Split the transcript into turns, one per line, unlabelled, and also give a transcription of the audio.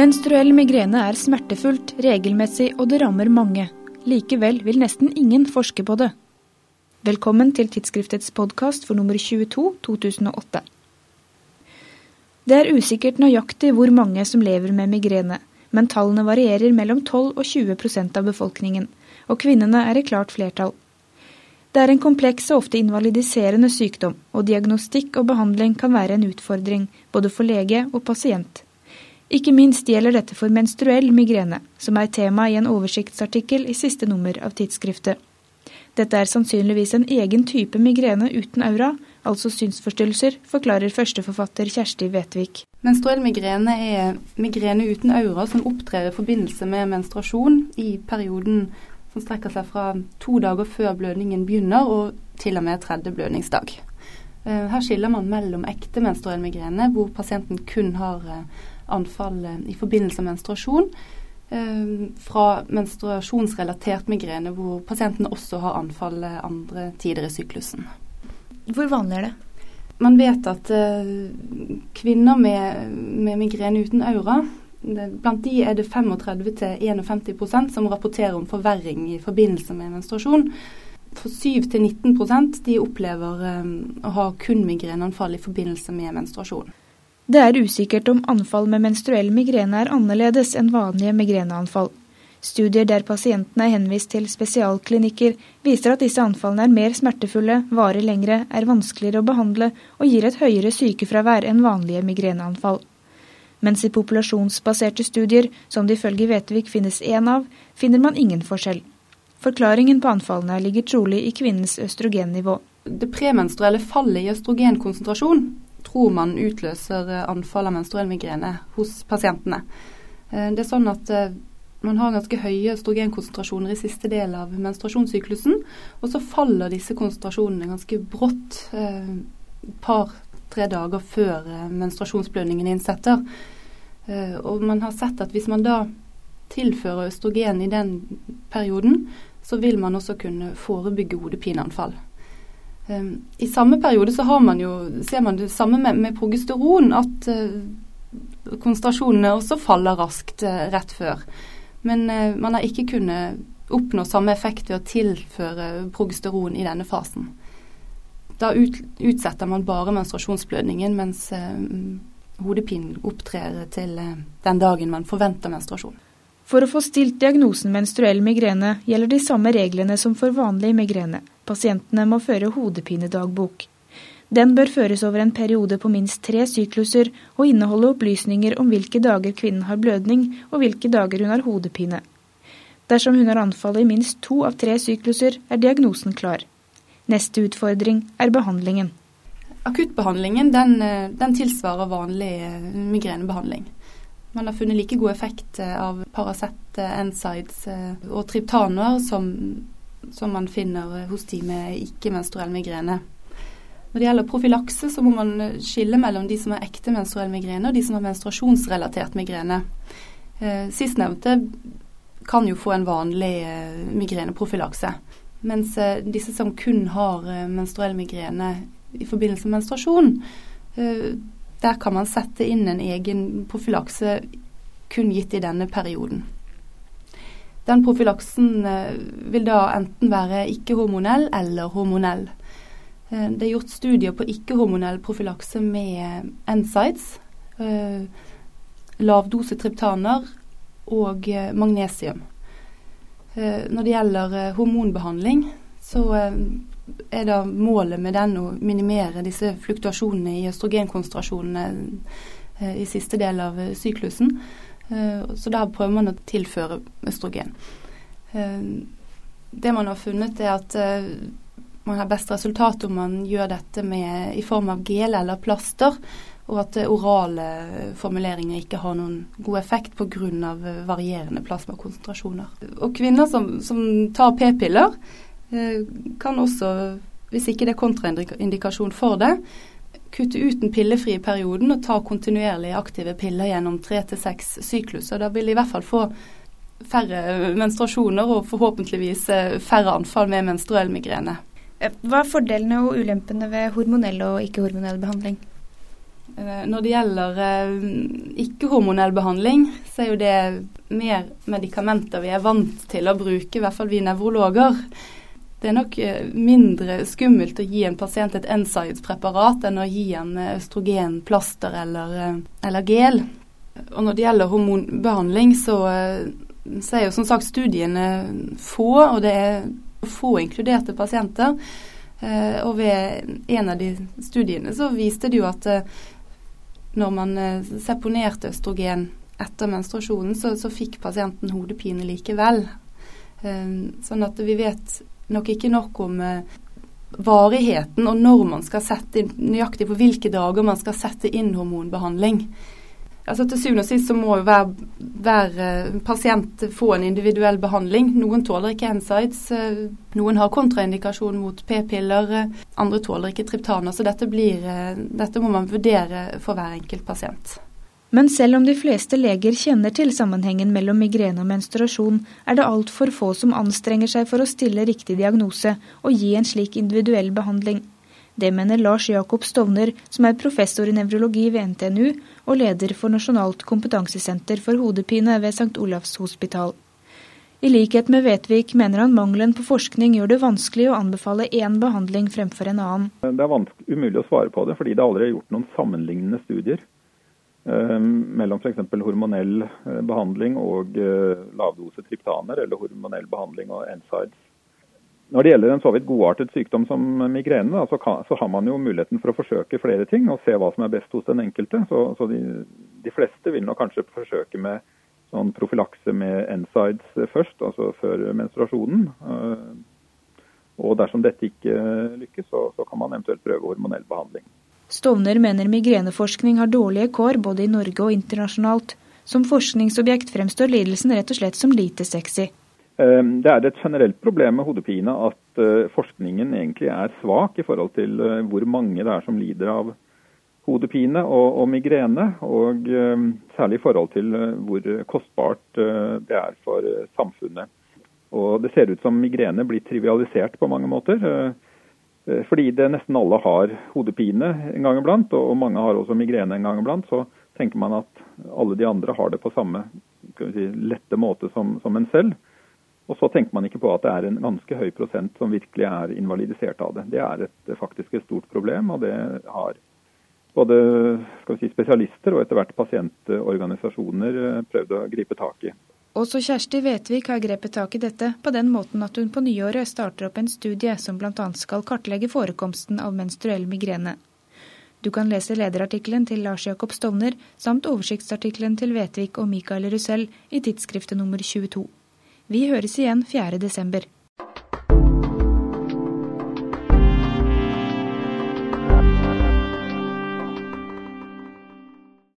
Menstruell migrene er smertefullt, regelmessig og det rammer mange. Likevel vil nesten ingen forske på det. Velkommen til tidsskriftets podkast for nummer 22 2008. Det er usikkert nøyaktig hvor mange som lever med migrene, men tallene varierer mellom 12 og 20% av befolkningen, og kvinnene er i klart flertall. Det er en kompleks og ofte invalidiserende sykdom, og diagnostikk og behandling kan være en utfordring, både for lege og pasient. Ikke minst gjelder dette for menstruell migrene, som er tema i en oversiktsartikkel i siste nummer av tidsskriftet. Dette er sannsynligvis en egen type migrene uten aura, altså synsforstyrrelser, forklarer førsteforfatter Kjersti Vetvik.
Menstruell migrene er migrene uten aura som opptrer i forbindelse med menstruasjon i perioden som strekker seg fra to dager før blødningen begynner og til og med tredje blødningsdag. Eh, her skiller man mellom ekte menstruell migrene, hvor pasienten kun har eh, anfall eh, i forbindelse med menstruasjon, fra menstruasjonsrelatert migrene, hvor pasienten også har anfall andre tider i syklusen.
Hvor vanlig er det?
Man vet at kvinner med, med, migrene uten aura Blant de er det 35-51% som rapporterer om forverring i forbindelse med menstruasjon. For 7-19% de opplever um, å ha kun migreneanfall i forbindelse med menstruasjon.
Det er usikkert om anfall med menstruell migrene er annerledes enn vanlige migreneanfall. Studier der pasientene er henvist til spesialklinikker, viser at disse anfallene er mer smertefulle, varer lengre, er vanskeligere å behandle og gir et høyere sykefravær enn vanlige migreneanfall. Mens i populasjonsbaserte studier, som det ifølge Vetvik finnes én av, finner man ingen forskjell. Forklaringen på anfallene ligger trolig i kvinnens østrogennivå.
Det premenstruelle fallet i østrogenkonsentrasjon tror man utløser anfall av menstruell migrene hos pasientene. Eh, det er sånn at eh, man har ganske høye østrogenkonsentrasjoner i siste del av menstruasjonssyklusen, og så faller disse konsentrasjonene ganske brått eh, par-tre dager før eh, menstruasjonsblødningen innsetter. Eh, og man har sett at hvis man da tilfører østrogen i den perioden, så vil man også kunne forebygge hodepineanfall. Eh, I samme periode så man jo, ser man det samme med, med progesteron, at eh, konsentrasjonene også faller raskt eh, rett før. Men eh, man har ikke kunnet oppnå samme effekt ved å tilføre progesteron i denne fasen. Da ut, utsetter man bare menstruasjonsblødningen, mens hodepinen opptrer til den dagen man forventer menstruasjon.
For å få stilt diagnosen menstruell migrene gjelder de samme reglene som for vanlig migrene. Pasientene må føre hodepinedagbok. Den bør føres over en periode på minst tre sykluser og inneholde opplysninger om hvilke dager kvinnen har blødning og hvilke dager hun har hodepine. Dersom hun har anfallet i minst to av tre sykluser, er diagnosen klar. Neste utfordring er behandlingen.
Akuttbehandlingen den, den tilsvarer vanlig eh, migrenebehandling. Man har funnet like god effekt eh, av Paracet, NSIDES eh, og triptaner som, som man finner hos de med ikke-menstruell migrene. Når det gjelder profylakse, så må man eh, skille mellom de som har ekte menstruell migrene og de som har menstruasjonsrelatert migrene. Eh, sistnevnte kan jo få en vanlig eh, migreneprofylakse. Mens eh, disse som kun har eh, menstruell migrene i forbindelse med menstruasjon, eh, der kan man sette inn en egen profylakse kun gitt i denne perioden. Den profylaksen vil da enten være ikke-hormonell eller hormonell. Eh, det er gjort studier på ikke-hormonell profylakse med NSIDES, lavdose triptaner og eh, magnesium. Når det gjelder hormonbehandling, så er da målet med den å minimere disse fluktuasjonene i østrogenkonsentrasjonene i siste del av syklusen. Så da prøver man å tilføre østrogen. Det man har funnet, er at man har best resultat om man gjør dette med, i form av gel eller plaster, og at orale formuleringer ikke har noen god effekt pga. varierende plasmakonsentrasjoner. Og kvinner som, som tar p-piller, eh, kan også, hvis ikke det er kontraindikasjon for det, kutte ut den pillefrie perioden og ta kontinuerlig aktive piller gjennom tre til seks sykluser. Da vil de i hvert fall få færre menstruasjoner og forhåpentligvis eh, færre anfall med menstruell migrene.
Hva er fordelene og ulempene ved hormonell og ikke-hormonell behandling?
Eh, når det gjelder ikke-hormonell behandling, så er jo det mer medikamenter vi er vant til å bruke, i hvert fall vi nevrologer. Det er nok mindre skummelt å gi en pasient et NSIDES-preparat enn å gi en østrogenplaster eller, eller gel. Og når det gjelder hormonbehandling, så, så er jo som sagt studiene få, og det er få inkluderte pasienter. Eh, og ved en av de studiene så viste det jo at eh, når man eh, seponerte østrogen etter menstruasjonen, så, så fikk pasienten hodepine likevel. Sånn at vi vet nok ikke nok om varigheten og når man skal sette inn, nøyaktig på hvilke dager man skal sette inn hormonbehandling. Altså Til syvende og sist så må jo hver, hver uh, pasient få en individuell behandling. Noen tåler ikke NSIDES, uh, noen har kontraindikasjon mot p-piller, andre tåler ikke triptaner. Så dette, blir, dette må man vurdere for hver enkelt pasient.
Men selv om de fleste leger kjenner til sammenhengen mellom migrene og menstruasjon, er det altfor få som anstrenger seg for å stille riktig diagnose og gi en slik individuell behandling. Det mener Lars Jakob Stovner, som er professor i nevrologi ved NTNU og leder for Nasjonalt kompetansesenter for hodepine ved St. Olavs hospital. I likhet med Vetvik mener han mangelen på forskning gjør det vanskelig å anbefale én behandling fremfor en annen.
Det er umulig å svare på det, fordi det aldri er gjort noen sammenlignende studier mellom f.eks. hormonell eh, behandling og eh, lavdose triptaner, eller hormonell behandling og NSIDES. Når det gjelder en så vidt godartet sykdom som migrene, da, så, kan, så, har man jo muligheten for å forsøke flere ting og se hva som er best hos den enkelte. Så, så de, de, fleste vil nok kanskje forsøke med sånn profylakse med NSIDES først, altså før menstruasjonen. Eh, og dersom dette ikke lykkes, så, så kan man eventuelt prøve hormonell behandling.
Stovner mener migreneforskning har dårlige kår både i Norge og internasjonalt. Som forskningsobjekt fremstår lidelsen rett og slett som lite sexy.
Ehm, det er et generelt problem med hodepine at eh, forskningen egentlig er svak i forhold til eh, hvor mange det er som lider av hodepine og, og migrene, og ehm, særlig i forhold til eh, hvor kostbart det er for samfunnet. Og Det ser ut som migrene blir trivialisert på mange måter. Fordi det nesten alle har hodepine en gang iblant, og mange har også migrene en gang iblant, så tenker man at alle de andre har det på samme si, lette måte som, som en selv. Og så tenker man ikke på at det er en ganske høy prosent som virkelig er invalidisert av det. Det er et, faktisk et stort problem, og det har både si, spesialister og etter hvert pasientorganisasjoner eh, prøvd å gripe tak i.
Også Kjersti Vetvik har grepet tak i dette på den måten at hun på nyåret starter opp en studie som bl.a. skal kartlegge forekomsten av menstruell migrene. Du kan lese lederartikkelen til Lars Jakob Stovner samt oversiktsartikkelen til Vetvik og Mikael Russell i tidsskriftet nummer 22. Vi høres igjen 4. desember.